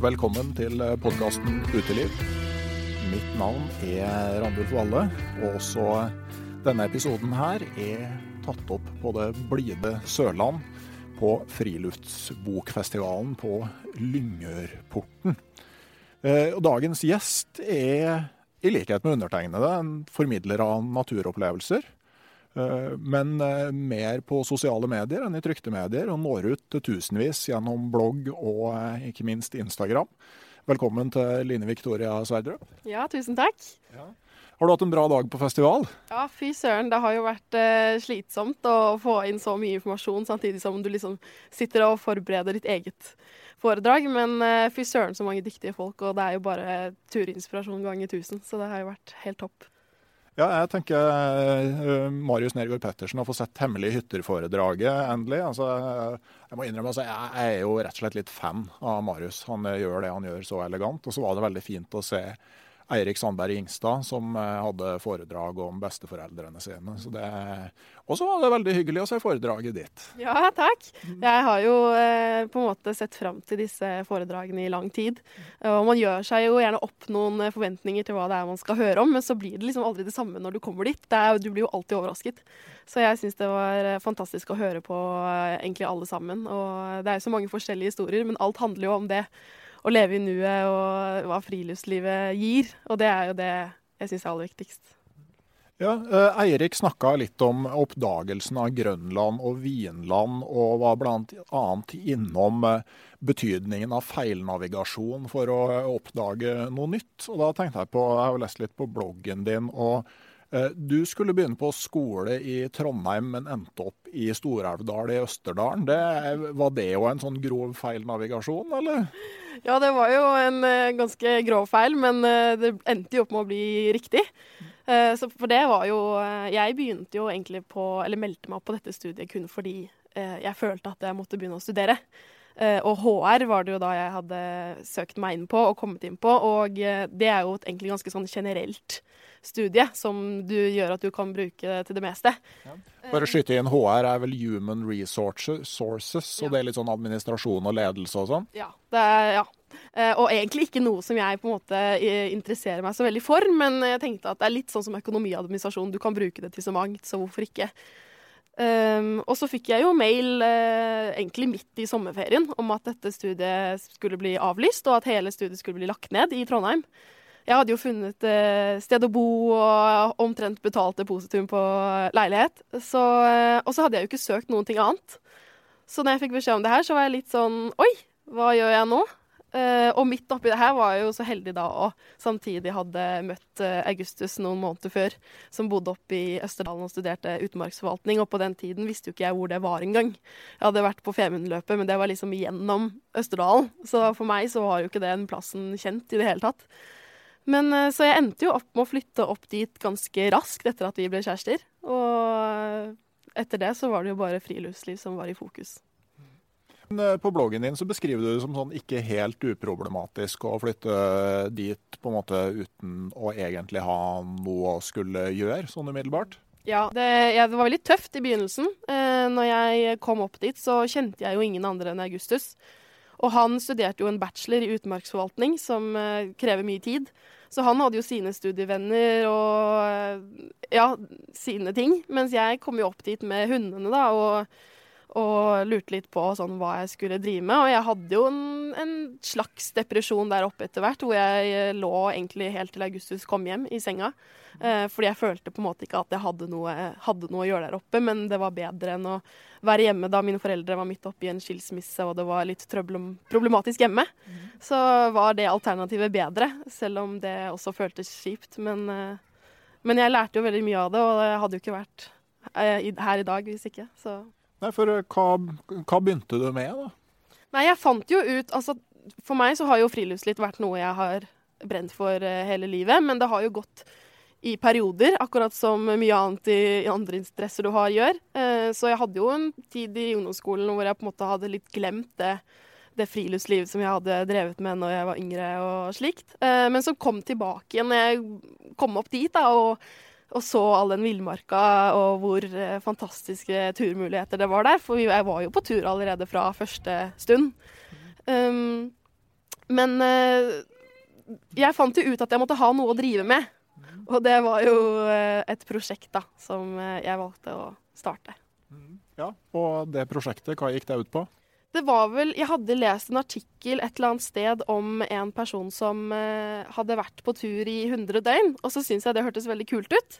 Velkommen til podkasten Uteliv. Mitt navn er Randulf Valle, og også denne episoden her er tatt opp på det blide Sørland på Friluftsbokfestivalen på Lyngørporten. Eh, dagens gjest er, i likhet med undertegnede, en formidler av naturopplevelser. Eh, Men eh, mer på sosiale medier enn i trykte medier, og når ut til tusenvis gjennom blogg og eh, ikke minst Instagram. Velkommen til Line Victoria Sverdrup. Ja, tusen takk. Har du hatt en bra dag på festival? Ja, fy søren. Det har jo vært eh, slitsomt å få inn så mye informasjon samtidig som du liksom sitter og forbereder ditt eget foredrag. Men eh, fy søren så mange dyktige folk, og det er jo bare turinspirasjon ganger tusen. Så det har jo vært helt topp. Ja, jeg tenker eh, Marius Nergård Pettersen har fått sett 'Hemmelige hytter-foredraget endelig. Altså, jeg må innrømme altså, jeg er jo rett og slett litt fan av Marius. Han eh, gjør det han gjør så elegant. Og så var det veldig fint å se Eirik Sandberg Ingstad, som eh, hadde foredrag om besteforeldrene sine. Så det, og så var det veldig hyggelig å se foredraget ditt. Ja, takk. Jeg har jo eh, på en måte sett fram til disse foredragene i lang tid. Og man gjør seg jo gjerne opp noen eh, forventninger til hva det er man skal høre om, men så blir det liksom aldri det samme når du kommer dit. Er, du blir jo alltid overrasket. Så jeg syns det var fantastisk å høre på egentlig alle sammen. Og det er jo så mange forskjellige historier, men alt handler jo om det. Å leve i nuet og hva friluftslivet gir. Og det er jo det jeg syns er aller viktigst. Ja, eh, Eirik snakka litt om oppdagelsen av Grønland og Vinland, og var bl.a. innom eh, betydningen av feilnavigasjon for å eh, oppdage noe nytt. Og da tenkte jeg på, jeg har lest litt på bloggen din, og du skulle begynne på skole i Trondheim, men endte opp i Stor-Elvdal i Østerdalen. Det, var det jo en sånn grov feilnavigasjon, eller? Ja, det var jo en eh, ganske grov feil, men eh, det endte jo opp med å bli riktig. Eh, så for det var jo eh, Jeg begynte jo egentlig på Eller meldte meg opp på dette studiet kun fordi eh, jeg følte at jeg måtte begynne å studere. Eh, og HR var det jo da jeg hadde søkt meg inn på og kommet inn på. Og eh, det er jo egentlig ganske sånn generelt studie som du gjør at du kan bruke til det meste. Bare skyte inn HR er vel Human Resources, sources, og Ja. det er litt sånn administrasjon og ledelse og sånn? Ja. Det er, ja. Eh, og egentlig ikke noe som jeg på en måte eh, interesserer meg så veldig for, men jeg tenkte at det er litt sånn som økonomiadministrasjon. Du kan bruke det til så mangt, så hvorfor ikke? Um, og så fikk jeg jo mail uh, egentlig midt i sommerferien om at dette studiet skulle bli avlyst, og at hele studiet skulle bli lagt ned i Trondheim. Jeg hadde jo funnet eh, sted å bo og omtrent betalt depositum på leilighet. Så, eh, og så hadde jeg jo ikke søkt noen ting annet. Så når jeg fikk beskjed om det her, så var jeg litt sånn Oi, hva gjør jeg nå? Og midt oppi det her var jeg jo så heldig da og samtidig hadde møtt Augustus noen måneder før, som bodde oppe i Østerdalen og studerte utenmarksforvaltning. Og på den tiden visste jo ikke jeg hvor det var engang. Jeg hadde vært på Femundløpet, men det var liksom gjennom Østerdalen. Så for meg så var jo ikke den plassen kjent i det hele tatt. Men uh, Så jeg endte jo opp med å flytte opp dit ganske raskt etter at vi ble kjærester. Og etter det så var det jo bare friluftsliv som var i fokus. Eh, på bloggen din så beskriver du det som sånn ikke helt uproblematisk å flytte dit på en måte uten å egentlig ha noe å skulle gjøre, sånn umiddelbart. Ja, det, ja, det var veldig tøft i begynnelsen. Eh, når jeg kom opp dit, så kjente jeg jo ingen andre enn Augustus. Og han studerte jo en bachelor i utmarksforvaltning, som eh, krever mye tid. Så han hadde jo sine studievenner og eh, ja, sine ting. Mens jeg kom jo opp dit med hundene, da. og og lurte litt på sånn, hva jeg skulle drive med. Og jeg hadde jo en, en, slags depresjon der oppe etter hvert, hvor jeg eh, lå egentlig helt til Augustus kom hjem i senga. Eh, fordi jeg følte på en måte ikke at jeg hadde noe, hadde noe, å gjøre der oppe, men det var bedre enn å være hjemme da mine foreldre var midt oppi en skilsmisse og det var litt problematisk hjemme. Mm. Så var det alternativet bedre, selv om det også føltes kjipt. Men, eh, men jeg lærte jo veldig mye av det, og jeg hadde jo ikke vært eh, her i dag hvis ikke. så... Nei, for eh, hva, hva, begynte du med, da? Nei, jeg fant jo ut Altså, for meg så har jo friluftsliv vært noe jeg har brent for uh, hele livet, men det har jo gått i perioder, akkurat som mye annet i, i andre interesser du har, gjør. Uh, så jeg hadde jo en tid i ungdomsskolen hvor jeg på en måte hadde litt glemt det, det friluftslivet som jeg hadde drevet med når jeg var yngre og slikt. Men som kom tilbake igjen når jeg kom opp dit, da, og og så all den villmarka og hvor eh, fantastiske turmuligheter det var der. For jeg var jo på tur allerede fra første stund. Um, men uh, jeg fant jo ut at jeg måtte ha noe å drive med. Og det var jo uh, et prosjekt da, som jeg valgte å starte. Ja, Og det prosjektet, hva gikk det ut på? Det var vel Jeg hadde lest en artikkel et eller annet sted om en person som eh, hadde vært på tur i 100 døgn, og så syntes jeg det hørtes veldig kult ut.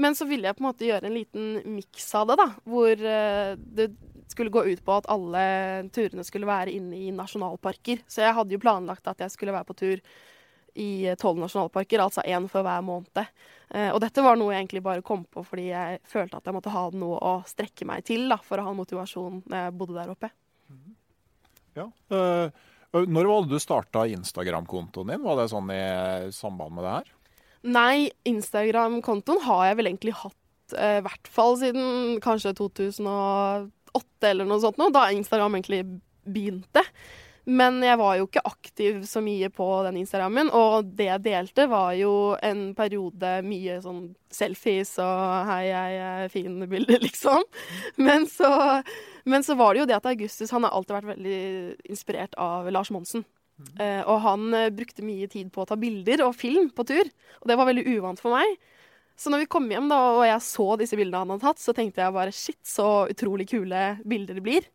Men så ville jeg på en måte gjøre en liten miks av det, da. Hvor eh, det skulle gå ut på at alle turene skulle være inne i nasjonalparker. Så jeg hadde jo planlagt at jeg skulle være på tur i tolv nasjonalparker, altså én for hver måned. Eh, og dette var noe jeg egentlig bare kom på fordi jeg følte at jeg måtte ha noe å strekke meg til da, for å ha motivasjon når jeg bodde der oppe. Ja. Uh, når var det du starta Instagram-kontoen din? Var det sånn i samband med det her? Nei, Instagram-kontoen har jeg vel egentlig hatt i uh, hvert fall siden kanskje 2008 eller noe sånt. Nå, da Instagram egentlig begynte. Men jeg var jo ikke aktiv så mye på den Instagrammen, og det jeg delte, var jo en periode mye sånn selfies og 'hei, jeg er fin', bilder, liksom. Men så, men så, var det jo det at Augustus han har alltid vært veldig inspirert av Lars Monsen. Mm. Uh, og han uh, brukte mye tid på å ta bilder og film på tur, og det var veldig uvant for meg. Så når vi kom hjem da, og jeg så disse bildene han hadde tatt, så tenkte jeg bare shit, så utrolig kule bilder det blir.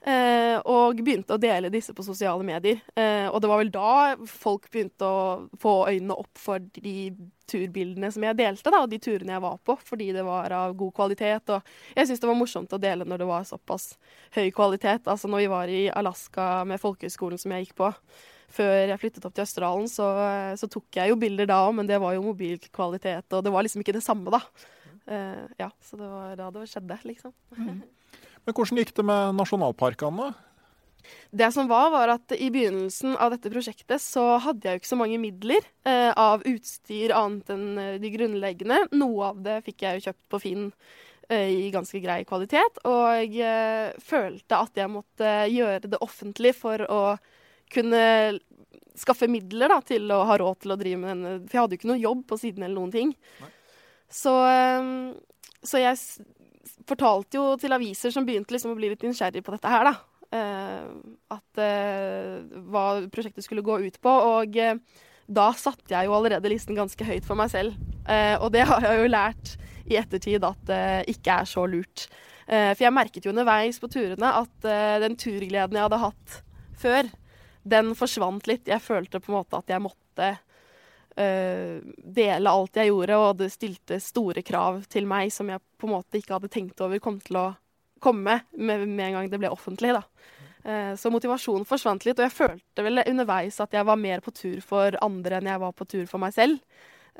Eh, og begynte å dele disse på sosiale medier. Eh, og det var vel da folk begynte å få øynene opp for de turbildene som jeg delte, da, og de turene jeg var på, fordi det var av god kvalitet. Og jeg syntes det var morsomt å dele når det var såpass høy kvalitet. Altså når vi var i Alaska med folkehøgskolen som jeg gikk på. Før jeg flyttet opp til Østerdalen, så, så tok jeg jo bilder da òg, men det var jo mobilkvalitet, og det var liksom ikke det samme, da. Eh, ja, så det var da det skjedde, liksom. Mm. Men hvordan gikk det med nasjonalparkene. Det som var, var at i begynnelsen av dette prosjektet så hadde jeg jo ikke så mange midler eh, av utstyr annet enn eh, de grunnleggende. Noe av det fikk jeg jo kjøpt på Finn eh, i ganske grei kvalitet. Og jeg eh, følte at jeg måtte gjøre det offentlig for å kunne skaffe midler da, til å ha råd til å drive med denne. For jeg hadde jo ikke noe jobb på siden eller noen ting. Så, eh, så jeg fortalte jo til aviser som begynte liksom å bli litt nysgjerrig på dette her, da. Uh, at uh, hva prosjektet skulle gå ut på. Og uh, da satte jeg jo allerede listen ganske høyt for meg selv. og det har jeg jo lært i ettertid at det ikke er så lurt. for jeg merket jo underveis på turene at den turgleden jeg hadde hatt før, den forsvant litt. Jeg følte på en måte at jeg måtte dele alt jeg gjorde, og det stilte store krav til meg som jeg på en måte ikke hadde tenkt over kom til å komme med, med en gang det ble offentlig. da. Eh, så motivasjonen forsvant litt, og jeg følte vel underveis at jeg var mer på tur for andre enn jeg var på tur for meg selv.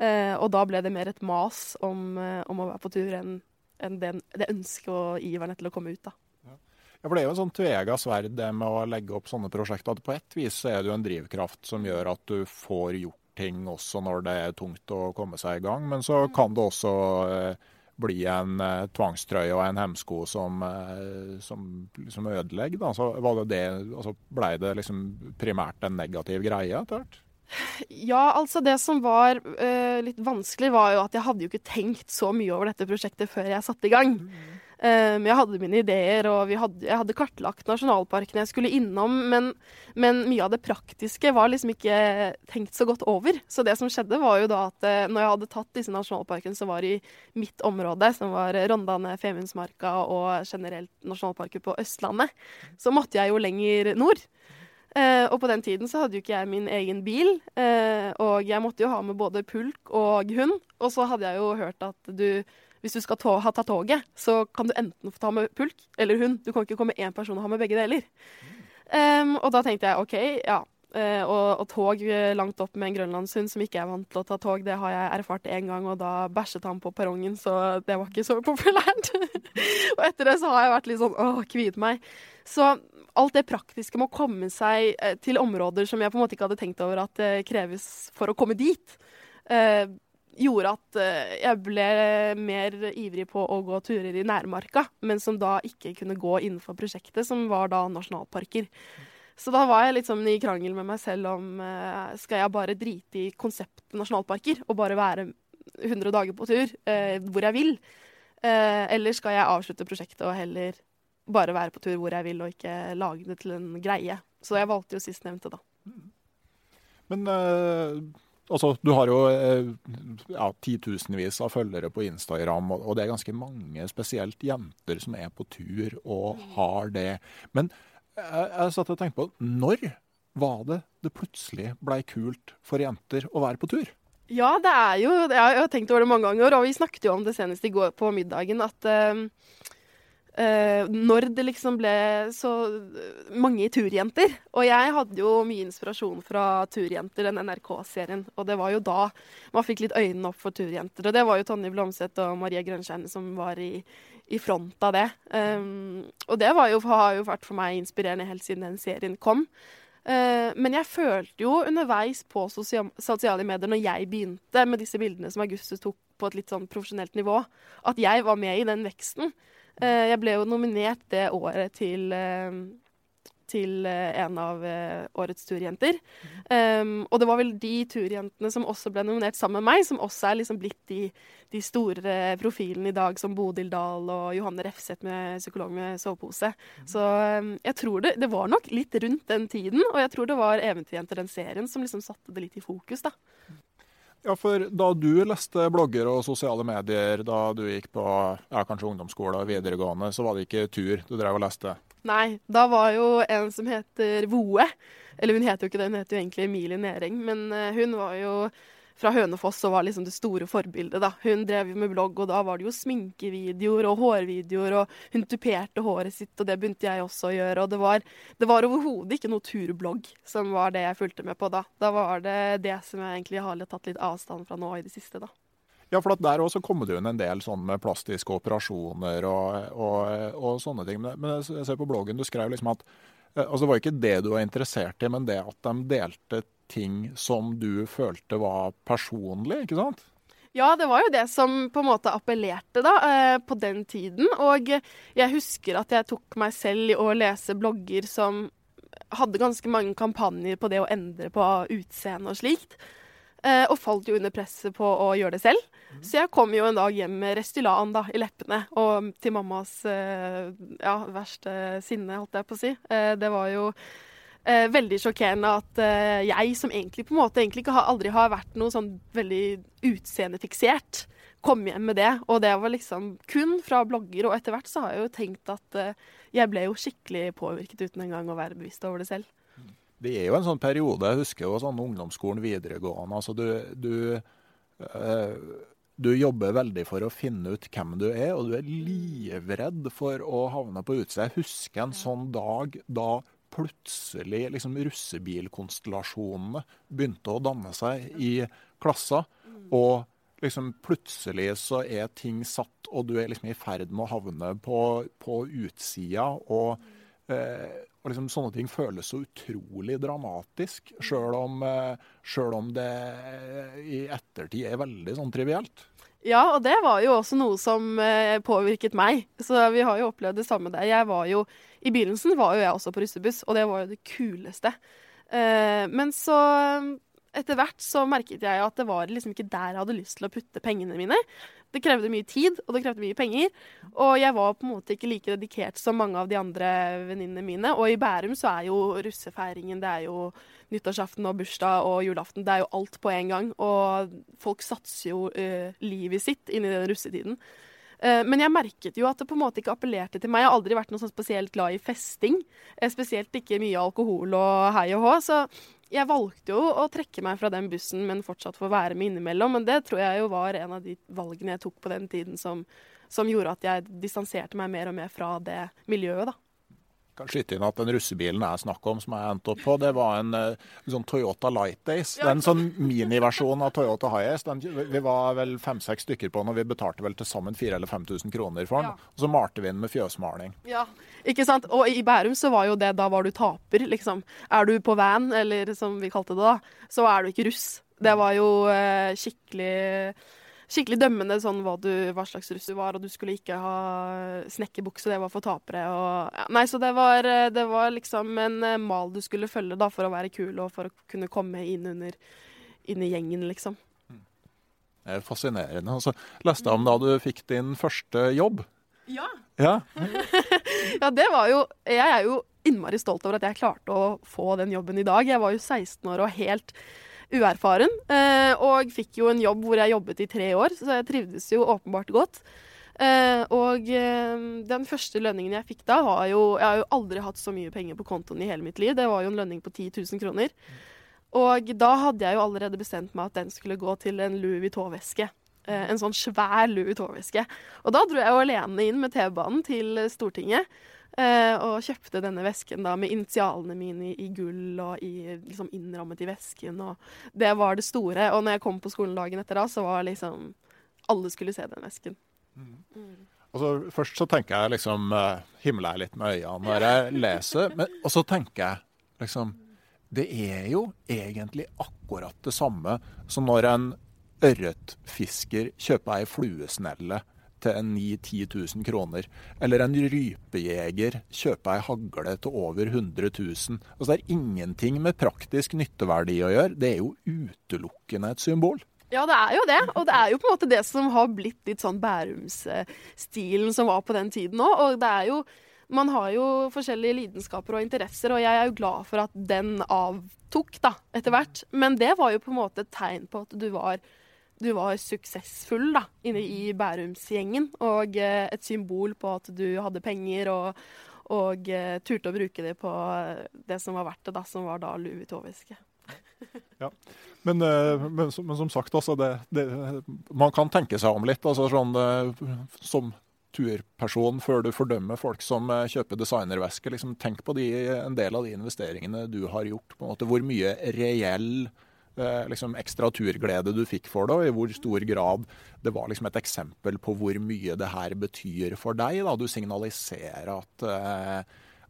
Eh, og da ble det mer et mas om, eh, om å være på tur enn enn det, det ønsket og iveren etter å komme ut. da. Ja, for Det er jo en sånn tvega sverd det med å legge opp sånne prosjekter. At På ett vis er det jo en drivkraft som gjør at du får gjort ting også når det er tungt å komme seg i gang. Men så kan det også eh, bli en eh, tvangstrøye og en hemsko som, eh, som liksom ødelegger. Da. Så var det det, altså ble det liksom primært en negativ greie etter hvert? Ja, altså det som var uh, litt vanskelig, var jo at jeg hadde jo ikke tenkt så mye over dette prosjektet før jeg satte i gang. Um, jeg hadde mine ideer, og hadde, jeg hadde kartlagt nasjonalparkene jeg skulle innom, men, men, mye av det praktiske var liksom ikke tenkt så godt over. Så det som skjedde, var jo da at uh, når jeg hadde tatt disse nasjonalparkene som var i mitt område, som var Rondane, Femundsmarka og generelt nasjonalparker på Østlandet, så måtte jeg jo lenger nord. Uh, og på den tiden så hadde jo ikke jeg min egen bil, uh, og jeg måtte jo ha med både pulk og hund. Og så hadde jeg jo hørt at du, hvis du skal ta, ha tatt toget, så kan du enten få ta med pulk eller hund. Du kan ikke komme én person og ha med begge deler. Um, og da tenkte jeg OK, ja. Uh, og, og, tog langt opp med en grønlandshund som ikke er vant til å ta tog, det har jeg erfart én gang, og da bæsjet han på perrongen, så det var ikke så populært. og etter det så har jeg vært litt sånn åh, kviet meg. Så alt det praktiske med å komme seg eh, til områder som jeg på en måte ikke hadde tenkt over at det kreves for å komme dit, eh, gjorde at eh, jeg ble mer ivrig på å gå turer i nærmarka, men som da ikke kunne gå innenfor prosjektet, som var da nasjonalparker. Så da var jeg litt sånn i krangel med meg selv om eh, skal jeg bare drite i konseptet nasjonalparker og bare være 100 dager på tur eh, hvor jeg vil, eh, eller skal jeg avslutte prosjektet og heller bare være på tur hvor jeg vil, og ikke lage det til en greie. Så jeg valgte jo sistnevnte, da. Men uh, altså, du har jo uh, ja, titusenvis av følgere på Instagram, og, det er ganske mange, spesielt jenter, som er på tur og har det. Men jeg, jeg satt og tenkte på, når var det det plutselig blei kult for jenter å være på tur? Ja, det er jo Jeg har tenkt over det mange ganger, og vi snakket jo om det senest i går på middagen, at uh, Uh, når det liksom ble så mange turjenter. Og jeg hadde jo mye inspirasjon fra Turjenter, den NRK-serien. Og det var jo da man fikk litt øynene opp for turjenter. Og det var jo Tonje Blomseth og Marie Grønskjern som var i, i front av det. Um, og det jo, har jo vært for meg inspirerende helt siden den serien kom. Uh, men jeg følte jo underveis på sosiale medier når jeg begynte med disse bildene som Augustus tok på et litt sånn profesjonelt nivå, at jeg var med i den veksten. Eh, jeg ble jo nominert det året til eh, til eh, en av årets turjenter. Um, og det var vel de turjentene som også ble nominert sammen med meg, som også er liksom blitt de, de store profilene i dag, som Bodil Dahl og Johanne Refseth med psykolog med sovepose. Så um, jeg tror det, det var nok litt rundt den tiden, og jeg tror det var Eventyrjenter, den serien, som liksom satte det litt i fokus, da. Ja, for da du leste blogger og sosiale medier da du gikk på ja, kanskje ungdomsskole og videregående, så var det ikke tur du drev og leste? Nei, da var jo en som heter Voe. Eller hun heter jo ikke det, hun heter jo egentlig Emilie Næring. Men eh, hun var jo fra Hønefoss og var liksom det store forbildet. da. Hun drev med blogg, og da var det jo sminkevideoer og hårvideoer, og hun tuperte håret sitt, og det begynte jeg også å gjøre. Og det var, det var overhodet ikke noe turblogg som var det jeg fulgte med på da. Da var det det som jeg egentlig har tatt litt avstand fra nå i det siste, da. Ja, for der også kommer det jo en del sånn med plastiske operasjoner og, og, og sånne ting. Men jeg ser på bloggen du skrev liksom at eh, altså det var ikke det du var interessert i, men det at de delte ting som du følte var personlig, ikke sant? Ja, det var jo det som på en måte appellerte da, eh, på den tiden. Og jeg husker at jeg tok meg selv i å lese blogger som hadde ganske mange kampanjer på det å endre på utseende og slikt. Eh, og falt jo under presset på å gjøre det selv. Mm. Så jeg kom jo en dag hjem med Restylan da, i leppene, og til mammas eh, ja, verste sinne, holdt jeg på å si. Det var jo eh, veldig sjokkerende at eh, jeg, som egentlig på en måte egentlig ikke har, aldri har vært noe sånn veldig utseendefiksert, kom hjem med det. Og det var liksom kun fra blogger, og etter hvert så har jeg jo tenkt at eh, jeg ble jo skikkelig påvirket uten engang å være bevisst over det selv. det er jo en sånn periode, jeg husker jo sånn ungdomsskolen, videregående. altså du, du, øh du jobber veldig for å finne ut hvem du er, og du er livredd for å havne på utsida. Jeg husker en sånn dag da plutselig liksom russebilkonstellasjonene begynte å danne seg i klassa. Og liksom plutselig så er ting satt, og du er liksom i ferd med å havne på, på utsida. Og, eh, og liksom sånne ting føles så utrolig dramatisk, sjøl om, eh, om det i ettertid er veldig sånn trivielt. Ja, og det var jo også noe som eh, påvirket meg. Så vi har jo opplevd det samme der. Jeg var jo, I begynnelsen var jo jeg også på russebuss, og det var jo det kuleste. Eh, men så etter hvert så merket jeg at det var liksom ikke der jeg hadde lyst til å putte pengene mine. Det krevde mye tid, og det krevde mye penger. Og jeg var på en måte ikke like dedikert som mange av de andre venninnene mine. Og i Bærum så er jo russefeiringen det er jo nyttårsaften og bursdag og julaften. Det er jo alt på en gang. Og folk satser jo uh, livet sitt inn i den russetiden. Uh, men jeg merket jo at det på en måte ikke appellerte til meg. Jeg har aldri vært noe sånn spesielt glad i festing. Uh, spesielt ikke mye alkohol og hei og hå. Så jeg valgte jo å trekke meg fra den bussen, men fortsatt få være med innimellom. Men det tror jeg jo var en av de valgene jeg tok på den tiden som, som gjorde at jeg distanserte meg mer og mer fra det miljøet, da kan skyte inn at den russebilen jeg snakker om, som jeg endte opp på, det var en, eh, sånn Toyota Light Days. Det er en sånn miniversjon av Toyota Hiace. Vi var vel fem-seks stykker på den, og vi betalte vel til sammen 4000 eller 5000 kroner for den. Ja. Og så malte vi den med fjøsmaling. Ja, ikke sant. Og i Bærum så var jo det da var du taper, liksom. Er du på van, eller som vi kalte det da, så er du ikke russ. Det var jo eh, skikkelig skikkelig dømmende sånn hva, du, hva, slags russ du var, og du skulle ikke ha snekkerbukse, det var for tapere. Og, ja. Nei, så det var, det var, liksom en eh, mal du skulle følge da, for å være kul og for å kunne komme inn, under, inn i gjengen, liksom. Det er fascinerende. Og så leste jeg om da du fikk din første jobb. Ja. Ja. ja, det var jo Jeg er jo innmari stolt over at jeg klarte å få den jobben i dag. Jeg var jo 16 år og helt uerfaren. Eh, og fikk jo en jobb hvor jeg jobbet i tre år, så jeg trivdes jo åpenbart godt. Eh, og eh, den første lønningen jeg fikk da, var jo Jeg har jo aldri hatt så mye penger på kontoen i hele mitt liv. Det var jo en lønning på 10 000 kroner. Og da hadde jeg jo allerede bestemt meg at den skulle gå til en Louis Vuitton-veske. En sånn svær Louis Vuitton-veske. Og da dro jeg jo alene inn med T-banen til Stortinget. Uh, og kjøpte denne vesken da med initialene mine i, i gull og i, liksom innrammet i vesken. Og det var det store. Og når jeg kom på skolen dagen etter da, så var liksom Alle skulle se den vesken. Mm. Mm. Altså, først så tenker jeg liksom uh, Himler jeg litt med øynene når jeg leser. Men, og så tenker jeg liksom Det er jo egentlig akkurat det samme som når en ørretfisker kjøper ei fluesnelle til 9 10 000 kroner. Eller en rypejeger kjøper ei hagle til over 100 000. Altså, det er ingenting med praktisk nytteverdi å gjøre. Det er jo utelukkende et symbol. Ja, det er jo det. Og det er jo på en måte det som har blitt litt sånn Bærumsstilen som var på den tiden òg. Og det er jo Man har jo forskjellige lidenskaper og interesser, og jeg er jo glad for at den avtok da, etter hvert. Men det var jo på en måte et tegn på at du var du var suksessfull da, inne i Bærumsgjengen. Og eh, et symbol på at du hadde penger og, og uh, turte å bruke det på det som var verdt det, da, som var da Louis Vuitton-veske. ja. Men, men, men, som sagt, altså, det, det, man kan tenke seg om litt. Altså, sånn, som turperson, før du fordømmer folk som kjøper designervesker, liksom, tenk på de, en del av de investeringene du har gjort. måte, Hvor mye reell Eh, liksom ekstra turglede du fikk for det, og i hvor stor grad det var liksom et eksempel på hvor mye det her betyr for deg. Da. Du signaliserer at, eh,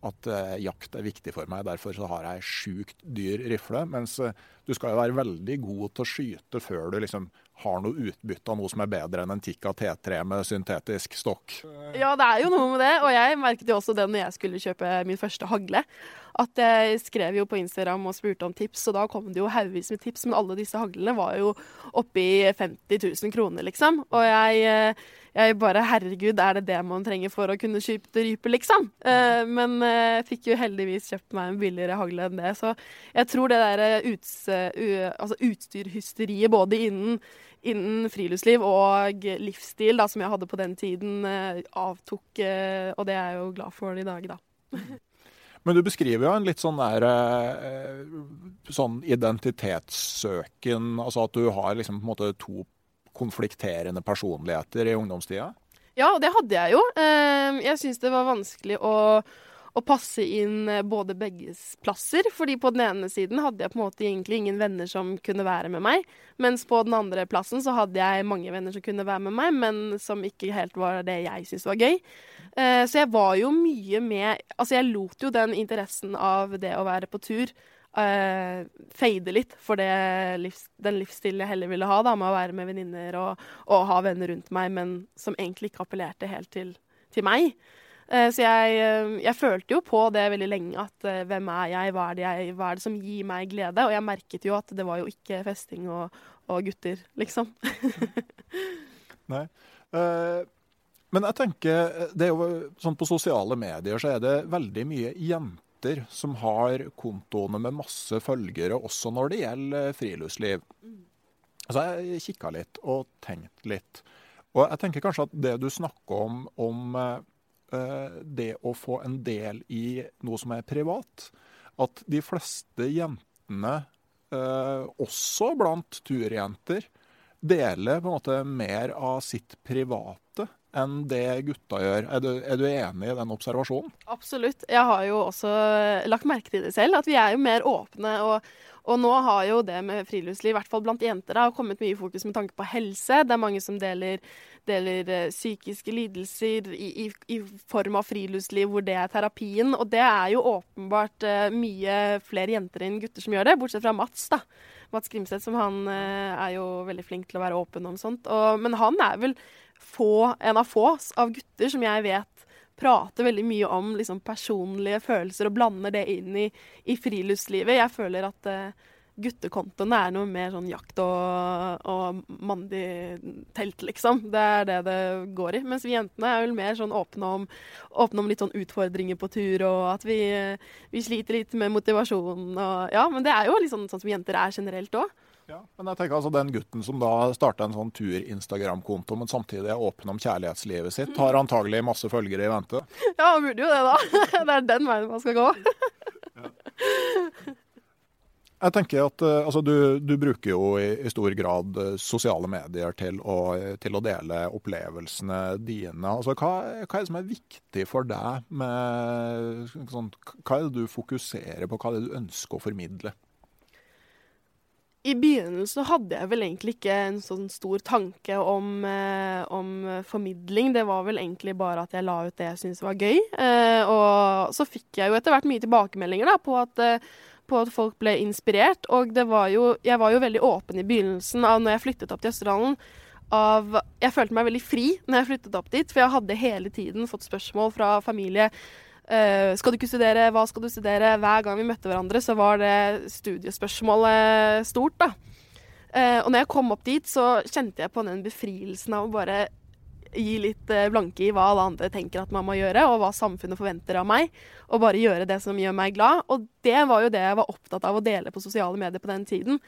at uh, jakt er viktig for meg, derfor så har jeg sjukt dyr rifle. Mens uh, du skal jo være veldig god til å skyte før du liksom har noe utbytte av noe som er bedre enn en Tikka T3 med syntetisk stokk. Ja, det er jo noe med det. Og jeg merket jo også det når jeg skulle kjøpe min første hagle at jeg skrev jo på Instagram og spurte om tips, og da kom det jo haugevis med tips, men alle disse haglene var jo oppi 50 000 kroner, liksom. Og jeg, eh, jeg bare Herregud, er det det man trenger for å kunne skyte rype, liksom? Eh, men jeg fikk jo heldigvis kjøpt meg en billigere hagle enn det, så jeg tror det der uts, altså utstyrhysteriet både innen innen friluftsliv og livsstil, da, som jeg hadde på den tiden, avtok. Og det er jeg jo glad for i dag, da. Men du beskriver jo en litt sånn der eh, sånn identitetssøken. Altså at du har liksom på en måte to konflikterende personligheter i ungdomstida. Ja, det hadde jeg jo. Eh, jeg syns det var vanskelig å, å passe inn eh, både begges plasser. fordi på den ene siden hadde jeg på en måte egentlig ingen venner som kunne være med meg. Mens på den andre plassen så hadde jeg mange venner som kunne være med meg, men som ikke helt var det jeg syntes var gøy. Eh, så jeg var jo mye med Altså jeg lot jo den interessen av det å være på tur uh, fade litt for livs, den livsstilen jeg heller ville ha, da, med å være med venninner og, og, ha venner rundt meg, men som egentlig ikke appellerte helt til, til meg. Uh, så jeg, uh, jeg, følte jo på det veldig lenge, at hvem er jeg hva, er jeg, hva er det som gir meg glede? Og jeg merket jo at det var jo ikke festing og, og gutter, liksom. Nei. men jeg tenker, det er jo sånn på sosiale medier så er det veldig mye jenter jenter som har kontoene med masse følgere også når det gjelder friluftsliv. Så jeg kikka litt og tenkt litt. Og jeg tenker kanskje at det du snakker om, om uh, det å få en del i noe som er privat At de fleste jentene, uh, også blant turjenter, deler på en måte mer av sitt private enn det gutta gjør. Er du, er du, enig i den observasjonen? Absolutt. Jeg har jo også lagt merke til det selv, at vi er jo mer åpne. og og nå har jo det med friluftsliv, i hvert fall blant jenter, da, kommet mye i fokus med tanke på helse. Det er mange som deler, deler uh, psykiske lidelser i, i, i, form av friluftsliv, hvor det er terapien. Og det er jo åpenbart uh, mye flere jenter enn gutter som gjør det, bortsett fra Mats. da. Mats Grimseth, som han uh, er jo veldig flink til å være åpen om sånt. Og, men han er vel få, en av få av gutter som jeg vet prater veldig mye om liksom, personlige følelser og blander det inn i, i friluftslivet. Jeg føler at uh, guttekontoen er noe mer sånn jakt og, og mandig telt, liksom. Det er det det går i. Mens vi jentene er vel mer sånn åpne om, åpne om litt sånn utfordringer på tur, og at vi, vi sliter litt med motivasjonen og Ja, men det er jo liksom sånn som jenter er generelt òg. Ja, men jeg tenker altså Den gutten som da starta en sånn tur-Instagram-konto, men samtidig er åpen om kjærlighetslivet sitt, har antagelig masse følgere i vente? Ja, han burde jo det, da. Det er den veien man skal gå. Jeg tenker at uh, altså, du, du, bruker jo i, stor grad uh, sosiale medier til å, til å, dele opplevelsene dine. Altså, hva, hva, er det som er viktig for deg med sånn, Hva er det du fokuserer på, hva er det du ønsker å formidle? I begynnelsen hadde jeg vel egentlig ikke en sånn stor tanke om, eh, om, formidling. Det var vel egentlig bare at jeg la ut det jeg syntes var gøy. Eh, og så fikk jeg jo etter hvert mye tilbakemeldinger da, på, at, eh, på at folk ble inspirert. Og det var jo, jeg var jo veldig åpen i begynnelsen av når jeg flyttet opp til Østerdalen. Av, jeg følte meg veldig fri når jeg flyttet opp dit, for jeg hadde hele tiden fått spørsmål fra familie Uh, skal du ikke studere? Hva skal du studere? Hver gang vi møtte hverandre, så var det studiespørsmålet stort, da. Uh, og når jeg kom opp dit, så kjente jeg på den befrielsen av å bare gi litt uh, blanke i hva alle andre tenker at man må gjøre, og hva samfunnet forventer av meg. Og bare gjøre det som gjør meg glad. Og det var jo det jeg var opptatt av å dele på sosiale medier på den tiden.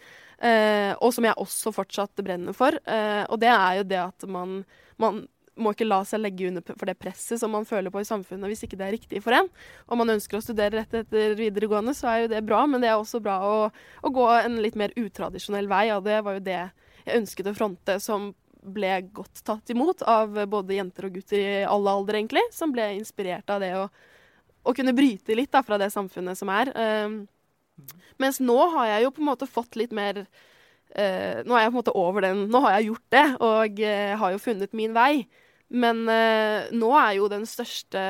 og som jeg også fortsatt brenner for. og det er jo det at man, man må ikke la seg legge under for det presset som man føler på i samfunnet hvis ikke det er riktig for en. Om man ønsker å studere rett etter videregående, så er jo det bra, men det er også bra å, å gå en litt mer utradisjonell vei. Og det var jo det jeg ønsket å fronte, som ble godt tatt imot av både jenter og gutter i alle aldre, egentlig. Som ble inspirert av det å, å kunne bryte litt da, fra det samfunnet som er. Um, mens nå har jeg jo på en måte fått litt mer Uh, nå er jeg på en måte over den. Nå har jeg gjort det, og uh, har jo funnet min vei. Men eh, nå er jo største,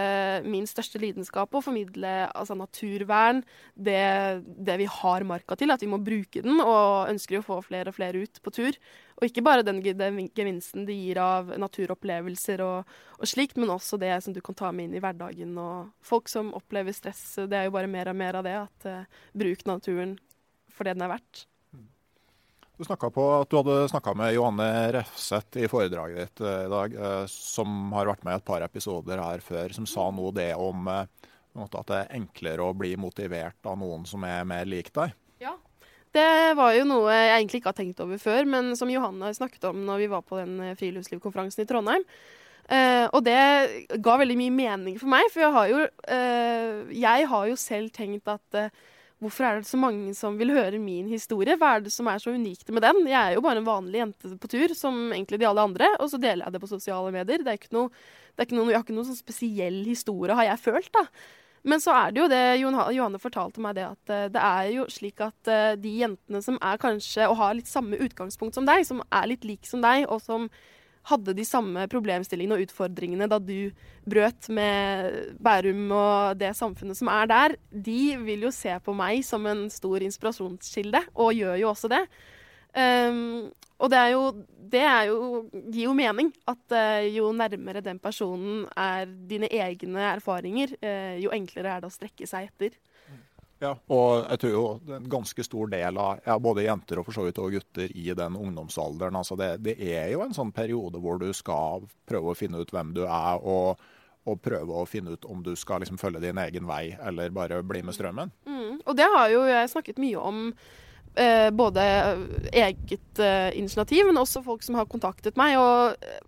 min største lidenskap å formidle altså naturvern, det, det, vi har marka til, at vi må bruke den, og ønsker å få flere og flere ut på tur. Og ikke bare den, den gevinsten det gir av naturopplevelser og, og, slikt, men også det som du kan ta med inn i hverdagen. Og folk som opplever stress, det er jo bare mer og mer av det. At eh, bruk naturen for det den er verdt. Du på at du hadde snakka med Johanne Refseth i foredraget ditt eh, i dag, eh, som har vært med i et par episoder her før, som sa noe det om eh, at det er enklere å bli motivert av noen som er mer lik deg. Ja, det var jo noe jeg egentlig ikke har tenkt over før, men som Johanne snakket om når vi var på den friluftslivkonferansen i Trondheim. Uh, og det ga veldig mye mening for meg, for jeg har jo, uh, jeg har jo selv tenkt at eh, hvorfor er det så mange som vil høre min historie? Hva er det som er så unikt med den? Jeg er jo bare en vanlig jente på tur, som egentlig de alle andre, og så deler jeg det på sosiale medier. Det er ikke noe, er ikke noe, jeg har ikke noen sånn spesiell historie, har jeg følt, da. Men så er det jo det Johanne fortalte meg, det at det er jo slik at de jentene som er kanskje og har litt samme utgangspunkt som deg, som er litt like som deg, og som hadde de samme problemstillingene og utfordringene da du brøt med Bærum og det samfunnet som er der, de vil jo se på meg som en stor inspirasjonskilde, og gjør jo også det. Um, og det jo Det jo, gir jo mening at uh, jo nærmere den personen er dine egne erfaringer, uh, jo enklere er det å strekke seg etter. Ja, og jeg tror jo en ganske stor del av ja, både jenter og for så vidt og gutter i den ungdomsalderen altså det, det, er jo en sånn periode hvor du skal prøve å finne ut hvem du er, og, og prøve å finne ut om du skal liksom følge din egen vei eller bare bli med strømmen. Mm, og det har jo jeg snakket mye om. Eh, både eget eh, initiativ, men også folk som har kontaktet meg. og eh,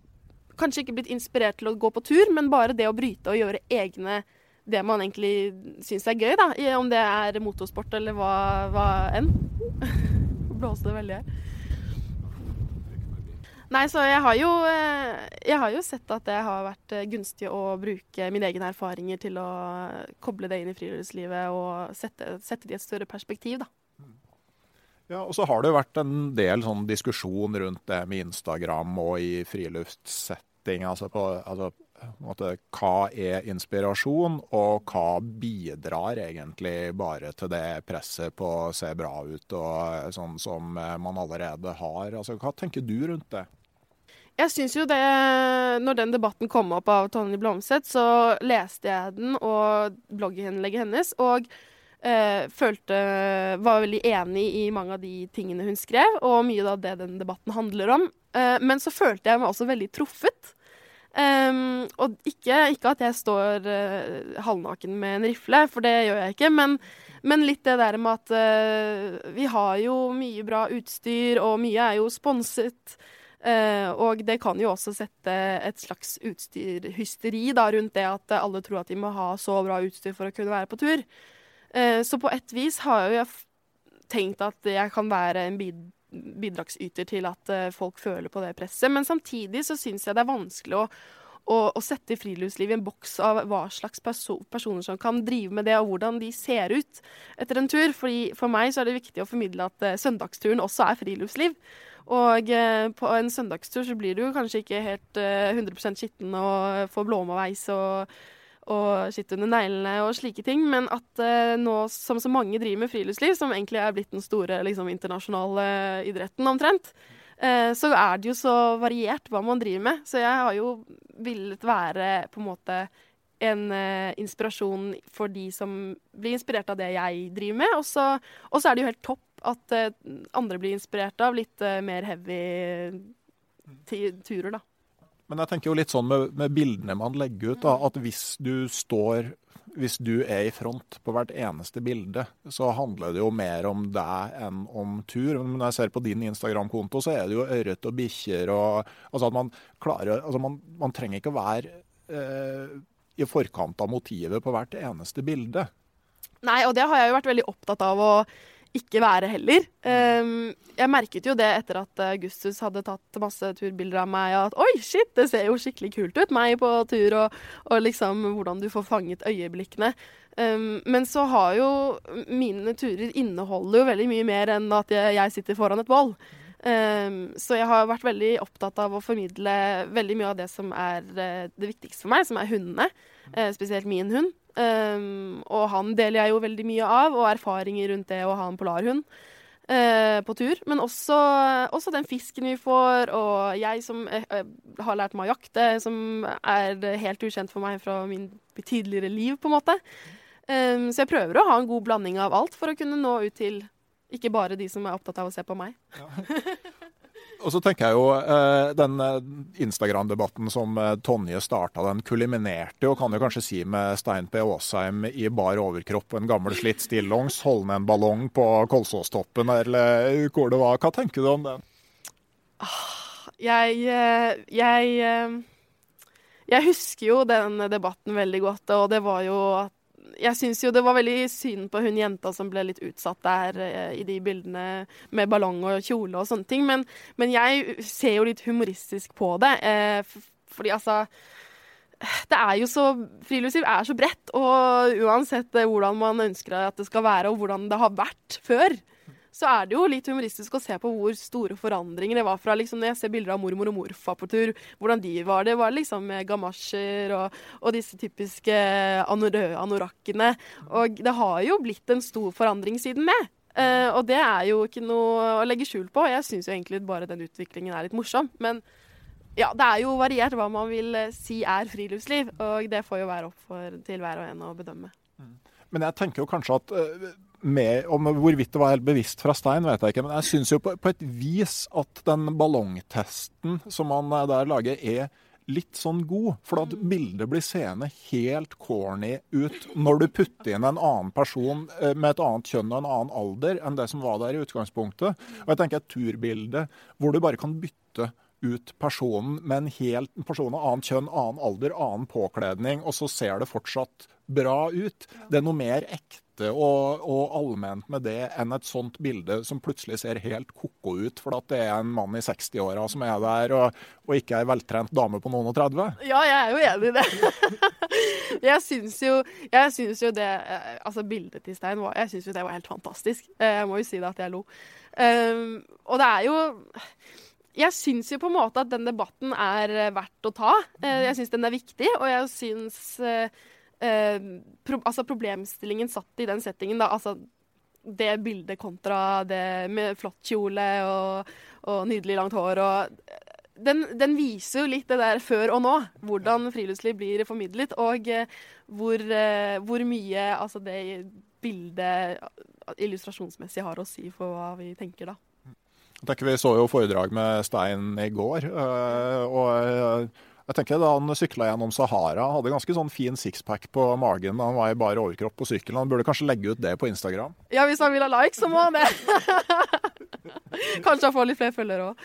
Kanskje ikke blitt inspirert til å gå på tur, men bare det å bryte og gjøre egne det man egentlig syns er gøy, da. Om det er motorsport eller hva, hva enn. Blåser det veldig her. Nei, så jeg har, jo, eh, jeg har jo sett at det har vært eh, gunstig å bruke mine egne erfaringer til å koble det inn i friluftslivet og sette, sette det i et større perspektiv, da. Ja, og så har det jo vært en del sånn diskusjon rundt det med Instagram og i friluftssetting. Altså på, altså hva er inspirasjon, og hva bidrar egentlig bare til det presset på å se bra ut, og sånn som man allerede har? Altså, hva tenker du rundt det? Jeg syns jo det Når den debatten kom opp av Tonje Blomseth, så leste jeg den og blogginnlegget hennes, og eh, følte Var veldig enig i mange av de tingene hun skrev, og mye av det den debatten handler om. Eh, men så følte jeg meg også veldig truffet. Um, og ikke, ikke, at jeg står uh, halvnaken med en rifle, for det gjør jeg ikke. Men, men litt det der med at uh, vi har jo mye bra utstyr, og mye er jo sponset. Uh, og det kan jo også sette et slags utstyrhysteri da, rundt det at alle tror at de må ha så bra utstyr for å kunne være på tur. så på et vis har jo jeg tenkt at jeg kan være en bid bidragsyter til at uh, folk føler på det presset. Men samtidig så syns jeg det er vanskelig å, å, sette friluftsliv i en boks av hva slags perso personer som kan drive med det, og hvordan de ser ut etter en tur. Fordi For meg så er det viktig å formidle at uh, søndagsturen også er friluftsliv. Og uh, på en søndagstur så blir du kanskje ikke helt 100% skitten og får blåmeveis og og skitt under neglene og slike ting. Men at eh, nå som så mange driver med friluftsliv, som egentlig er blitt den store liksom, internasjonale idretten omtrent, eh, så er det jo så variert hva man driver med. Så jeg har jo villet være på en måte en eh, inspirasjon for de som blir inspirert av det jeg driver med. Og så, er det jo helt topp at eh, andre blir inspirert av litt eh, mer heavy turer, da. Men jeg tenker jo litt sånn med, med bildene man legger ut, da, at hvis du står hvis du er i front på hvert eneste bilde, så handler det jo mer om deg enn om tur. Men når jeg ser på din Instagram-konto, så er det jo ørret og bikkjer og Altså at man klarer Altså man, man trenger ikke å være eh, i forkant av motivet på hvert eneste bilde. Nei, og det har jeg jo vært veldig opptatt av å ikke være heller. Um, jeg merket jo det etter at Augustus hadde tatt masse turbilder av meg, at oi, shit, det ser jo skikkelig kult ut, meg på tur, og, og liksom hvordan du får fanget øyeblikkene. Um, men så har jo mine turer inneholder jo veldig mye mer enn at jeg, sitter foran et bål. Um, så jeg har vært veldig opptatt av å formidle veldig mye av det som er uh, det viktigste for meg, som er hundene. Uh, spesielt min hund. Um, og han deler jeg jo veldig mye av, og erfaringer rundt det å ha en polarhund uh, på tur. Men også, også, den fisken vi får, og jeg som uh, har lært meg å jakte, som er helt ukjent for meg fra min tidligere liv, på en måte. Um, så jeg prøver å ha en god blanding av alt for å kunne nå ut til ikke bare de som er opptatt av å se på meg. Ja. Og så tenker jeg jo eh, Den eh, Instagram-debatten som eh, Tonje starta, den kuliminerte jo, kan jo kanskje si med Stein P. Aasheim i bar overkropp en gammel slitt stillongs, holdende en ballong på Kolsåstoppen, eller hvor det var. Hva tenker du om? Ah, jeg Jeg Jeg husker jo den debatten veldig godt, og det var jo at jeg syns jo det var veldig synd på hun jenta som ble litt utsatt der eh, i de bildene med ballong og kjole og sånne ting. Men, men jeg ser jo litt humoristisk på det. Eh, fordi altså det er jo så Friluftsliv er så bredt, og uansett eh, hvordan man ønsker at det skal være, og hvordan det har vært før, så er det jo litt humoristisk å se på hvor store forandringer det var fra liksom, Når jeg ser bilder av mormor og morfar på tur, hvordan de var. Det var liksom med gamasjer og, og disse typiske anorakkene. Og det har jo blitt en stor forandring siden det. Uh, og det er jo ikke noe å legge skjul på. Jeg syns jo egentlig bare den utviklingen er litt morsom. Men ja, det er jo variert hva man vil eh, si er friluftsliv, og det får jo være opp for, til hver og en å bedømme. Mm. Men jeg tenker jo kanskje at uh, med, om Hvorvidt det var helt bevisst fra Stein, vet jeg ikke. Men jeg syns jo på, på, et vis at den ballongtesten som man eh, der lager, er litt sånn god. For at mm. bildet blir seende helt corny ut når du putter inn en annen person med et annet kjønn og en annen alder enn det som var der i utgangspunktet. Og jeg tenker et turbilde hvor du bare kan bytte ut personen med en helt person av annet kjønn, annen alder, annen påkledning, og så ser det fortsatt bra ut. Det er noe mer ekte og, og allment med det enn et sånt bilde som plutselig ser helt ko-ko ut for at det er en mann i 60-åra som er der, og, og ikke ei veltrent dame på noen og 30. Ja, jeg er jo enig i det. jeg syns jo, jo det Altså, bildet til Stein var Jeg synes jo det var helt fantastisk. Jeg må jo si det at jeg lo. Um, og det er jo jeg syns jo på en måte at den debatten er eh, verdt å ta. Eh, jeg syns den er viktig, og jeg syns eh, Altså problemstillingen satt i den settingen, da. Altså det bildet kontra det med flott kjole og, og nydelig langt hår og den, den, viser jo litt det der før og nå. Hvordan friluftsliv blir formidlet, og hvor, hvor mye altså det bildet illustrasjonsmessig har å si for hva vi tenker da. Jeg tenker Vi så jo foredrag med Stein i går. Eh, og eh, jeg tenker Da han sykla gjennom Sahara, hadde ganske sånn fin sixpack på magen da han var i bar overkropp på sykkelen. Han burde kanskje legge ut det på Instagram? Ja, hvis han vil ha likes, så må han det. kanskje han får litt flere følgere òg.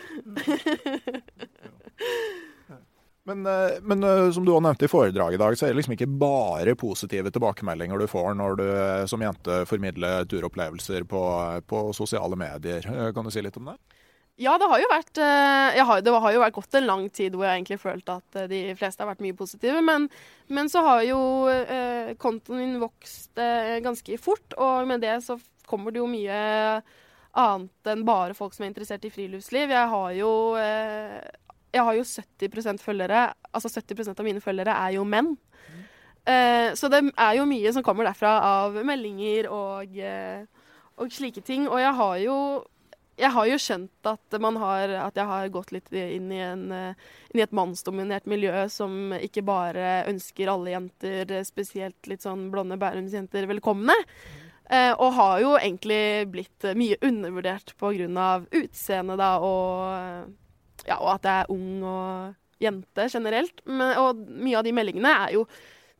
Men, eh, men, eh, som du òg nevnte i foredraget i dag, så er det liksom ikke bare positive tilbakemeldinger du får når du eh, som jente formidler turopplevelser på, på sosiale medier. Kan du si litt om det? Ja, det har jo vært har, Det har jo vært gått en lang tid hvor jeg egentlig følte at de fleste har vært mye positive. Men, men så har jo eh, kontoen min vokst eh, ganske fort, og med det så kommer det jo mye annet enn bare folk som er interessert i friluftsliv. Jeg har jo eh, jeg har jo 70% følgere. Altså 70% av mine følgere er jo menn. Mm. Uh, så det er jo mye som kommer derfra av meldinger og, uh, og slike ting. Og jeg har jo jeg har jo skjønt at, har, at jeg har gått litt inn i, en, inn i, et mannsdominert miljø som ikke bare ønsker alle jenter, spesielt litt sånn blonde Bærumsjenter, velkomne. Eh, og har jo egentlig blitt mye undervurdert pga. utseendet da, og ja, og at jeg er ung og jente generelt. Men, og mye av de meldingene er jo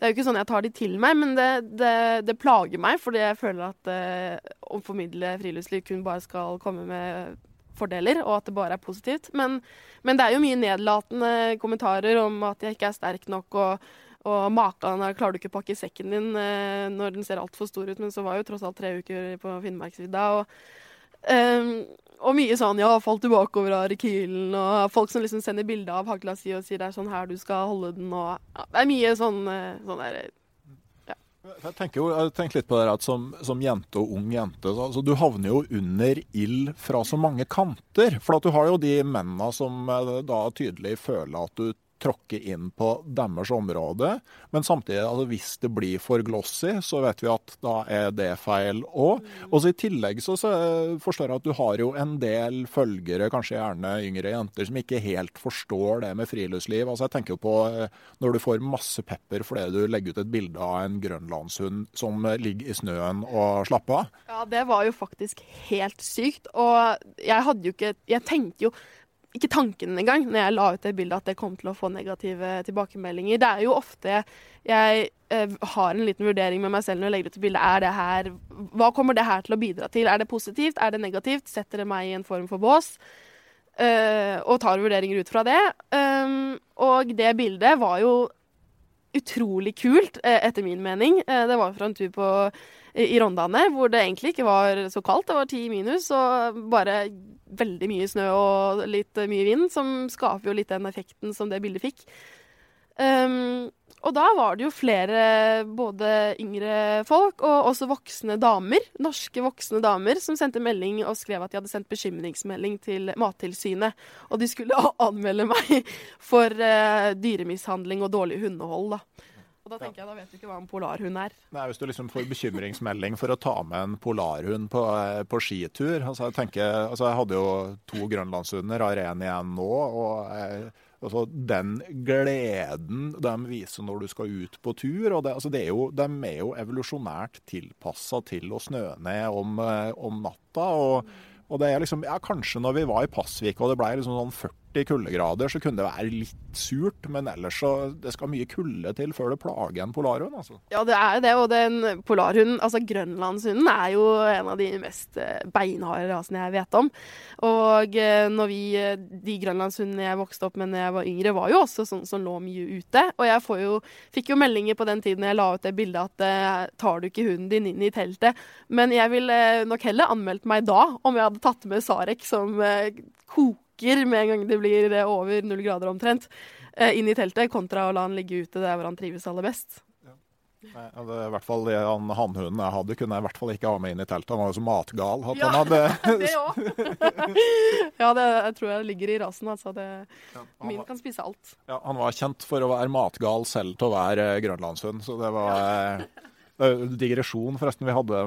Det er jo ikke sånn jeg tar de til meg, men det, det, det plager meg, fordi jeg føler at eh, å formidle friluftsliv kun bare skal komme med fordeler, og at det bare er positivt. Men, men det er jo mye nedlatende kommentarer om at jeg ikke er sterk nok, og, og makan klarer du ikke å pakke sekken din eh, når den ser altfor stor ut, men så var jo tross alt tre uker på Finnmarksvidda. og um, og mye sånn ja, falt du bakover av rekylen, og folk som liksom sender bilde av hagla si og sier det er sånn her du skal holde den, og ja, Det er mye sånn, eh, sånn der ja. Jeg tenker jo, jeg tenker litt på det at som, som, jente og ung jente, så, altså, du havner jo under ild fra så mange kanter. For at du har jo de mennene som eh, da tydelig føler at du tråkke inn på deres område. Men samtidig, altså hvis det blir for glossy, så vet vi at da er det feil òg. Og så I tillegg så, så forstår jeg at du har jo en del følgere, kanskje gjerne yngre jenter, som ikke helt forstår det med friluftsliv. Altså Jeg tenker jo på eh, når du får masse pepper fordi du legger ut et bilde av en grønlandshund som ligger i snøen og slapper av. Ja, det var jo faktisk helt sykt. Og jeg hadde jo ikke Jeg tenkte jo ikke tanken engang når jeg la ut det bildet at det kom til å få negative tilbakemeldinger. Det er jo ofte jeg eh, har en liten vurdering med meg selv når jeg legger ut et bilde. Er det her, hva kommer det her til å bidra til? Er det positivt? Er det negativt? Setter det meg i en form for bås? eh, og tar vurderinger ut fra det. Um, og det bildet var jo utrolig kult, eh, etter min mening. Eh, det var fra en tur på, i Rondane, hvor det egentlig ikke var så kaldt. Det var ti minus og bare veldig mye snø og litt mye vind, som skaper jo litt den effekten som det bildet fikk. Um, og da var det jo flere både yngre folk og også voksne damer, norske voksne damer, som sendte melding og skrev at de hadde sendt bekymringsmelding til Mattilsynet. Og de skulle anmelde meg for uh, dyremishandling og dårlig hundehold, da. Og da tenker jeg, da vet du ikke hva en polarhund er. Nei, Hvis du liksom får bekymringsmelding for å ta med en polarhund på, eh, på skitur altså jeg, tenker, altså jeg hadde jo to grønlandshunder, har en igjen nå. og jeg Altså, den gleden de viser når du skal ut på tur. og det, altså, det er jo, De er jo evolusjonært tilpassa til å snø ned om, eh, om natta. og, og det er liksom, ja, Kanskje når vi var i Pasvik og det ble liksom sånn 40 40 kuldegrader, så kunne det være litt surt. Men ellers så det skal mye kulde til før det plager en polarhund. altså. Ja, det er det. Og den polarhunden, altså grønlandshunden, er jo en av de mest eh, beinharde rasene jeg vet om. Og eh, når vi, eh, de grønlandshundene jeg vokste opp med da jeg var yngre, var jo også sånn som lå mye ute. Og jeg jo, fikk jo meldinger på den tiden jeg la ut det bildet at tar du ikke hunden din inn i teltet? Men jeg ville nok heller anmeldt meg da om jeg hadde tatt med Sarek som koker stikker med en gang det blir over null grader omtrent, eh, inn i teltet, kontra å la han ligge ute der hvor han trives aller best. Nei, det er i hvert fall han Hannhunden jeg hadde, kunne jeg i hvert fall ikke ha med inn i teltet. Han var jo så matgal at ja, han hadde Det òg. ja, det jeg tror jeg ligger i rasen. Altså. Det, ja, min var, kan spise alt. Ja, Han var kjent for å være matgal selv til å være eh, grønlandshund, så det var eh, digresjon, forresten. Vi hadde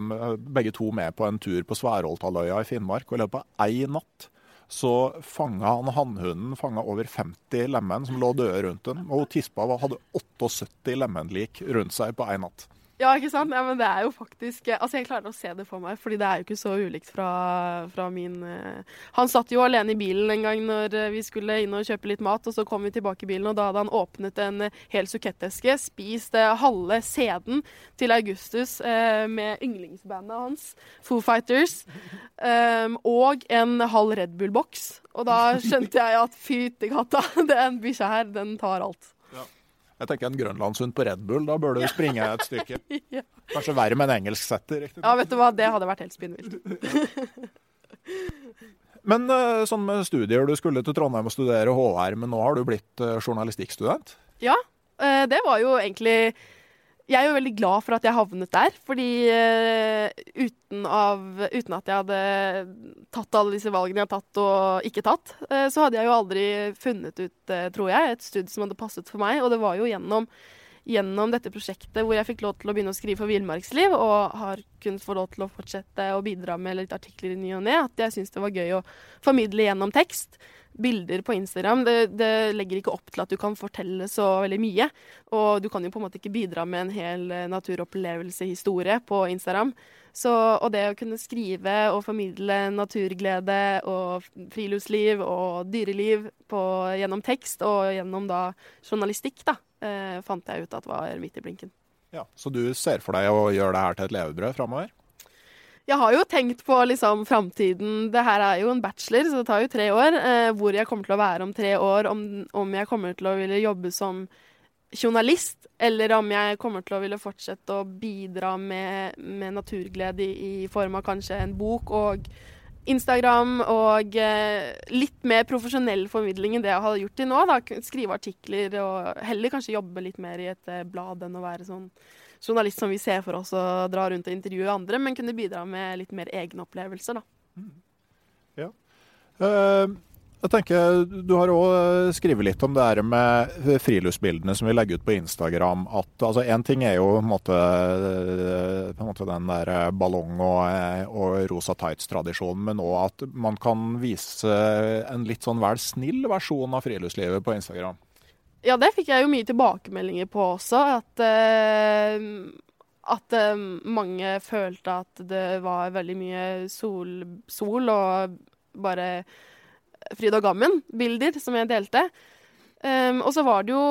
begge to med på en tur på Sværholthalvøya i Finnmark. og I løpet av ei natt så fanga han hannhunden fanga over 50 lemen som lå døde rundt den. Og tispa hadde 78 lemenlik rundt seg på én natt. Ja, ikke sant? Ja, men det er jo faktisk Altså, jeg klarer å se det for meg, fordi det er jo ikke så ulikt fra, fra min uh... Han satt jo alene i bilen en gang når eh, vi skulle inn og kjøpe litt mat, og så kom vi tilbake i bilen, og da hadde han åpnet en eh, hel suketteske, spist uh, halve sæden til Augustus med yndlingsbandet hans, Foo Fighters, um, og en halv Red Bull-boks. Og da skjønte jeg at fytti katta, den bikkja her, den tar alt. Jeg tenker En grønlandshund på Red Bull, da bør du springe et stykke. Kanskje verre med en engelsksetter. Ja, vet du hva, det hadde vært helt spinnvilt. men eh, sånn med studier, du skulle til Trondheim og studere HR, men nå har du blitt eh, journalistikkstudent? Ja, eh, det var jo egentlig jeg er jo veldig glad for at jeg havnet der. Fordi uh, uten, av, uten, at jeg hadde tatt alle disse valgene jeg har tatt og ikke tatt, uh, så hadde jeg jo aldri funnet ut, uh, tror jeg, et studie som hadde passet for meg. Og det var jo gjennom, gjennom, dette prosjektet hvor jeg fikk lov til å begynne å skrive for Villmarksliv, og har kunnet få lov til å fortsette å bidra med litt artikler i ny og ne, at jeg syns det var gøy å formidle gjennom tekst bilder på Instagram, det, det, legger ikke opp til at du kan fortelle så veldig mye. Og du kan jo på en måte ikke bidra med en hel eh, naturopplevelsehistorie på Instagram. Så, og det å kunne skrive og formidle naturglede og friluftsliv og dyreliv på, gjennom tekst og gjennom da journalistikk, da, eh, fant jeg ut at var midt i blinken. Ja, Så du ser for deg å gjøre det her til et levebrød framover? Jeg har jo tenkt på liksom framtiden. Det her er jo en bachelor, så det tar jo tre år. Eh, hvor jeg kommer til å være om tre år. Om, om, jeg kommer til å ville jobbe som journalist, eller om jeg kommer til å ville fortsette å bidra med, med naturglede i, i, form av kanskje en bok og Instagram og eh, litt mer profesjonell formidling enn det jeg har gjort til nå. Da. Skrive artikler og heller kanskje jobbe litt mer i et eh, blad enn å være sånn journalist som vi ser for oss å dra rundt og intervjue andre, men kunne bidra med litt mer egne opplevelser. da. Mm. Ja. Uh, jeg tenker, Du har òg eh, skrevet litt om det her med friluftsbildene som vi legger ut på Instagram. at altså ting er jo på en måte, eh, på en måte den der ballong- og, og rosa tights-tradisjonen, men òg at man kan vise en litt sånn vel snill versjon av friluftslivet på Instagram. Ja, det fikk jeg jo mye tilbakemeldinger på også. At, uh, at uh, mange følte at det var veldig mye sol, sol og bare fryd og gammen-bilder som jeg delte. Um, og så var det jo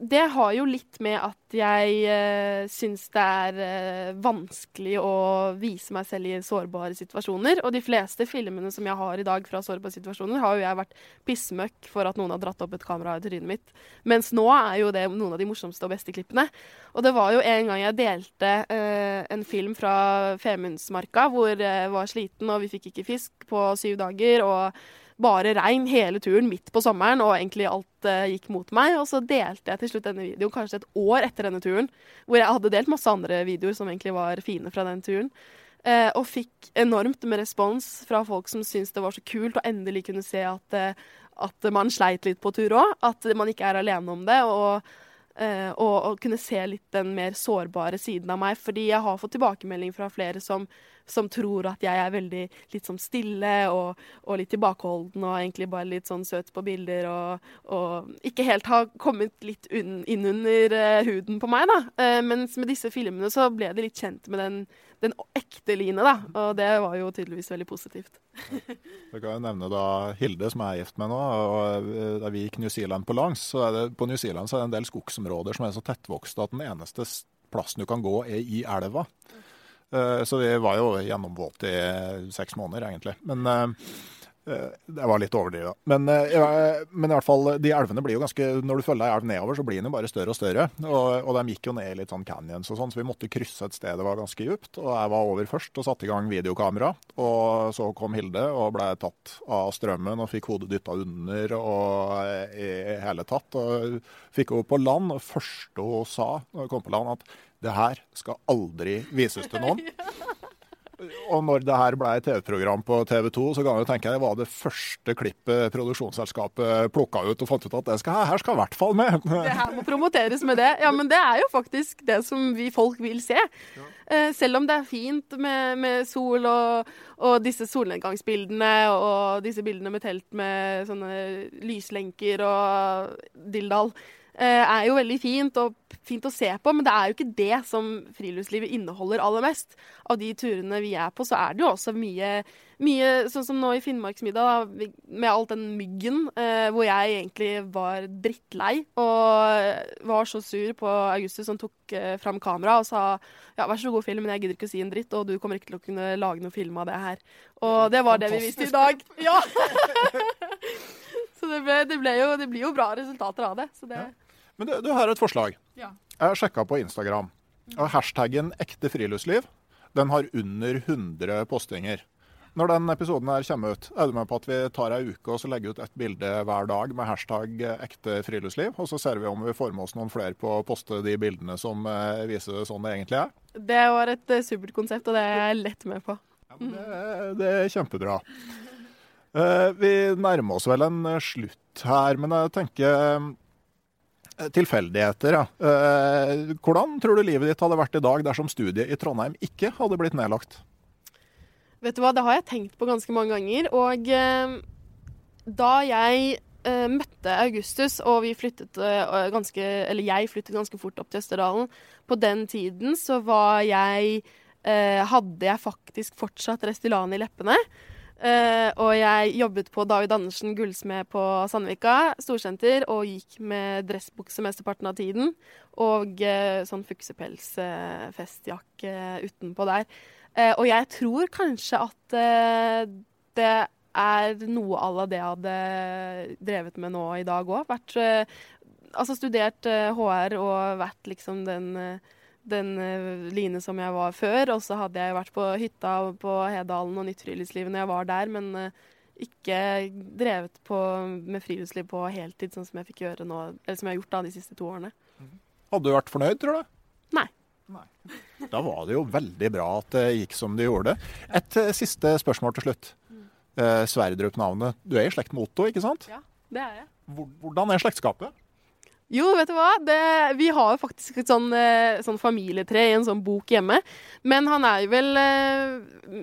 Det har jo litt med at jeg uh, syns det er uh, vanskelig å vise meg selv i sårbare situasjoner. Og de fleste filmene som jeg har i dag fra sårbare situasjoner, har jo jeg vært pissmøkk for at noen har dratt opp et kamera i trynet mitt. Mens nå er jo det noen av de morsomste og beste klippene. Og det var jo en gang jeg delte uh, en film fra Femundsmarka hvor jeg var sliten og vi fikk ikke fisk på syv dager. og bare regn hele turen midt på sommeren, og egentlig alt uh, gikk mot meg. Og så delte jeg til slutt denne videoen kanskje et år etter denne turen, hvor jeg hadde delt masse andre videoer som egentlig var fine fra den turen. Uh, og fikk enormt med respons fra folk som syntes det var så kult å endelig kunne se at, uh, at man sleit litt på tur òg. At man ikke er alene om det. og Uh, og, og, kunne se litt den mer sårbare siden av meg. Fordi jeg har fått tilbakemelding fra flere som som tror at jeg er veldig litt sånn stille og, og, litt tilbakeholden og egentlig bare litt sånn søt på bilder og, og ikke helt har kommet litt inn under uh, huden på meg, da. Uh, mens med disse filmene så ble de litt kjent med den, den ekte Line, da. Og det var jo tydeligvis veldig positivt. Vi kan jo nevne da Hilde, som jeg er gift med nå. og eh, Da vi gikk New Zealand på langs, så er det på New Zealand så er det en del skogsområder som er så tettvokste at den eneste plassen du kan gå, er i elva. Eh, så vi var jo gjennomvåte i seks måneder, egentlig. Men eh, det var litt overdrevet. Men, men, i hvert fall, de elvene blir jo ganske Når du følger ei elv nedover, så blir den jo bare større og større. Og, og, de gikk jo ned i litt sånn canyons og sånn, så vi måtte krysse et sted det var ganske djupt. Og jeg var over først og satte i gang videokamera. Og så kom Hilde og ble tatt av strømmen og fikk hodet dytta under og i hele tatt. Og fikk henne på land. Og første hun sa når hun kom på land, at det her skal aldri vises til noen. Og når det her ble et TV-program på TV 2, så kan jeg tenke jeg var det første klippet produksjonsselskapet plukka ut og fant ut at det skal, her skal i hvert fall med. Det her må promoteres med det. Ja, men det er jo faktisk det som vi folk vil se. Ja. Eh, selv om det er fint med, med sol og, og, disse solnedgangsbildene og disse bildene med telt med sånne lyslenker og dilldall. Eh, er jo veldig fint og fint å se på, men det er jo ikke det som friluftslivet inneholder aller mest. Av de turene vi er på, så er det jo også mye, mye sånn som nå i Finnmarksmiddag, med all den myggen, eh, hvor jeg egentlig var drittlei og var så sur på Augustus som tok eh, fram kamera og sa ja, vær så god film, men jeg gidder ikke å si en dritt, og du kommer ikke til å kunne lage noe film av det her. Og det var det vi visste i dag. Ja! så det, ble, det, ble jo, det, blir jo bra resultater av det. Så det ja. Men du, du har et forslag. Ja. Jeg har sjekka på Instagram. Og hashtaggen 'ekte friluftsliv' den har under 100 postinger. Når den episoden her kommer ut, er du med på at vi tar ei uke og så legger ut et bilde hver dag med hashtag 'ekte friluftsliv'? Og så ser vi om vi får med oss noen flere på å poste de bildene som eh, viser sånn det egentlig er? Det var et uh, supert konsept, og det er jeg lett med på. Ja, det, det, er kjempebra. Uh, vi nærmer oss vel en slutt her, men jeg tenker tilfeldigheter, ja. Eh, hvordan tror du livet ditt hadde vært i dag dersom studiet i Trondheim ikke hadde blitt nedlagt? Vet du hva, det har jeg tenkt på ganske mange ganger. Og eh, da jeg eh, møtte Augustus, og vi flyttet eh, ganske Eller jeg flyttet ganske fort opp til Østerdalen, på den tiden så var jeg eh, Hadde jeg faktisk fortsatt Restylane i leppene. Uh, og jeg jobbet på David Andersen gullsmed på Sandvika storsenter og gikk med dressbukse mesteparten av tiden. Og uh, sånn fuksepelsfestjakke uh, utenpå der. Eh, og jeg tror kanskje at det er noe à la det jeg hadde drevet med nå i dag òg. altså studert HR og vært liksom den den uh, Line som jeg var før. Og så hadde jeg vært på hytta på Hedalen og Nytt friluftsliv når jeg var der, men uh, ikke drevet på, med friluftsliv på heltid, sånn som jeg fikk gjøre nå, eller som jeg har gjort da de siste to årene. Hadde du vært fornøyd, tror du? Nei. Nei. Da var det jo veldig bra at det gikk som det gjorde. Et uh, siste spørsmål til slutt. Uh, Sverdrup-navnet. Du er i slekt med Otto, ikke sant? Ja, det er jeg. Hvordan er slektskapet? Jo, vet du hva? Det, vi har jo faktisk et sånn, eh, sånn, familietre i en sånn bok hjemme. Men han er jo vel eh,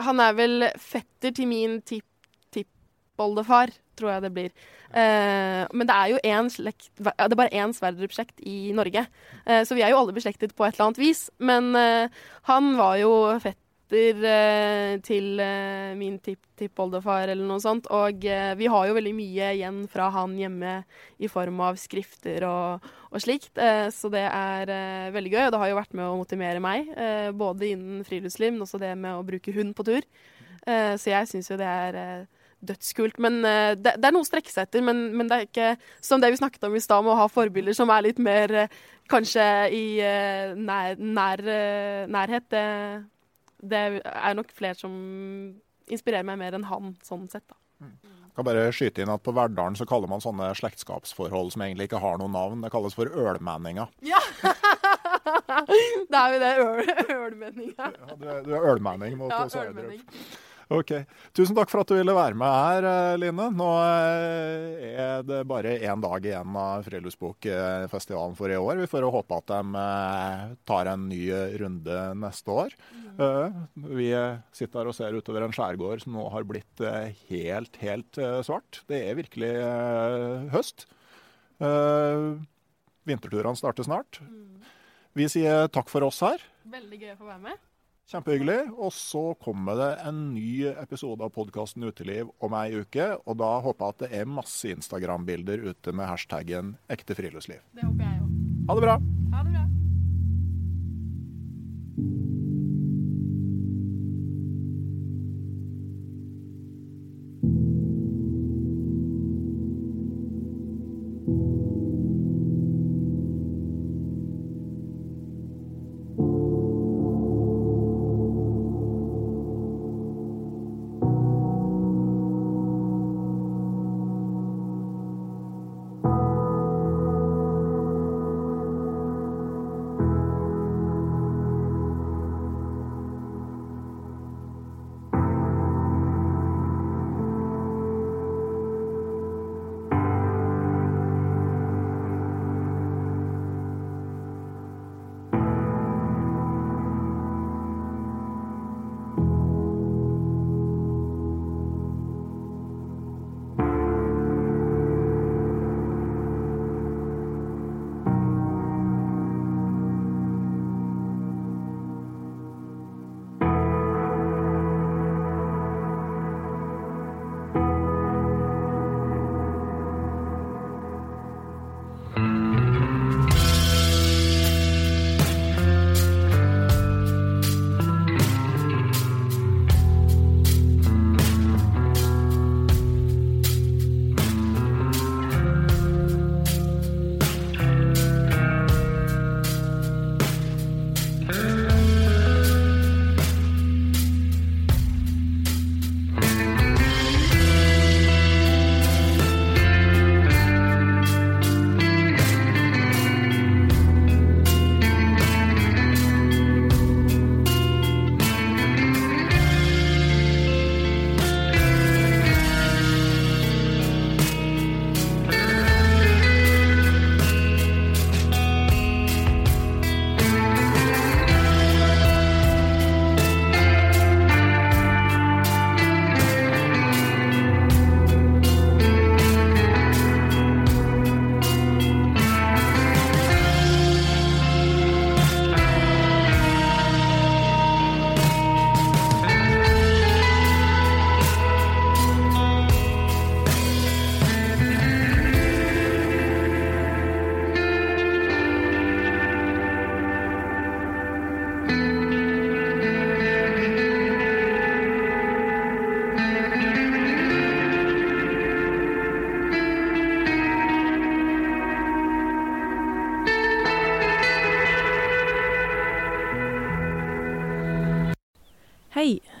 Han er vel fetter til min tipp-tippoldefar, tror jeg det blir. Uh, men det er jo én slekt Det er bare én Sverdrup-slekt i Norge. Uh, så vi er jo alle beslektet på et eller annet vis. Men uh, han var jo fett datter eh, til eh, min tipp-tippoldefar eller noe sånt. Og eh, vi har jo veldig mye igjen fra han hjemme i form av skrifter og, og slikt. Eh, så det er eh, veldig gøy, og det har jo vært med å motivere meg. eh, både innen friluftsliv, men også det med å bruke hund på tur. Så jeg syns jo det er dødskult. Men uh, det, det er noe å strekke seg etter. Men, men det er ikke som det vi snakket om i stad, med å ha forbilder som er litt mer uh, kanskje i uh, nær, nær, nærhet. Det, det er nok flere som inspirerer meg mer enn han, sånn sett. da. Jeg kan bare skyte inn at På Verdalen så kaller man sånne slektskapsforhold som egentlig ikke har noe navn. Det kalles for ølmenninger. Ja! da er vi det. Øl, ølmenninga. Ja, du, er, du er ølmenning mot Ja. Ok. Tusen takk for at du ville være med her, eh, Line. Nå eh, er det bare én dag igjen av Friluftsbokfestivalen for i år. Vi får håpe at de eh, tar en ny runde neste år. Vi sitter her og ser utover en skjærgård som nå har blitt helt, helt svart. Det er virkelig høst. Vinterturene starter snart. Vi sier takk for oss her. Veldig gøy å få være med. Kjempehyggelig. Og så kommer det en ny episode av podkasten Uteliv om ei uke. Og da håper jeg at det er masse Instagram-bilder ute med hashtaggen ekte friluftsliv. Det håper jeg òg. Ha det bra! Ha det bra.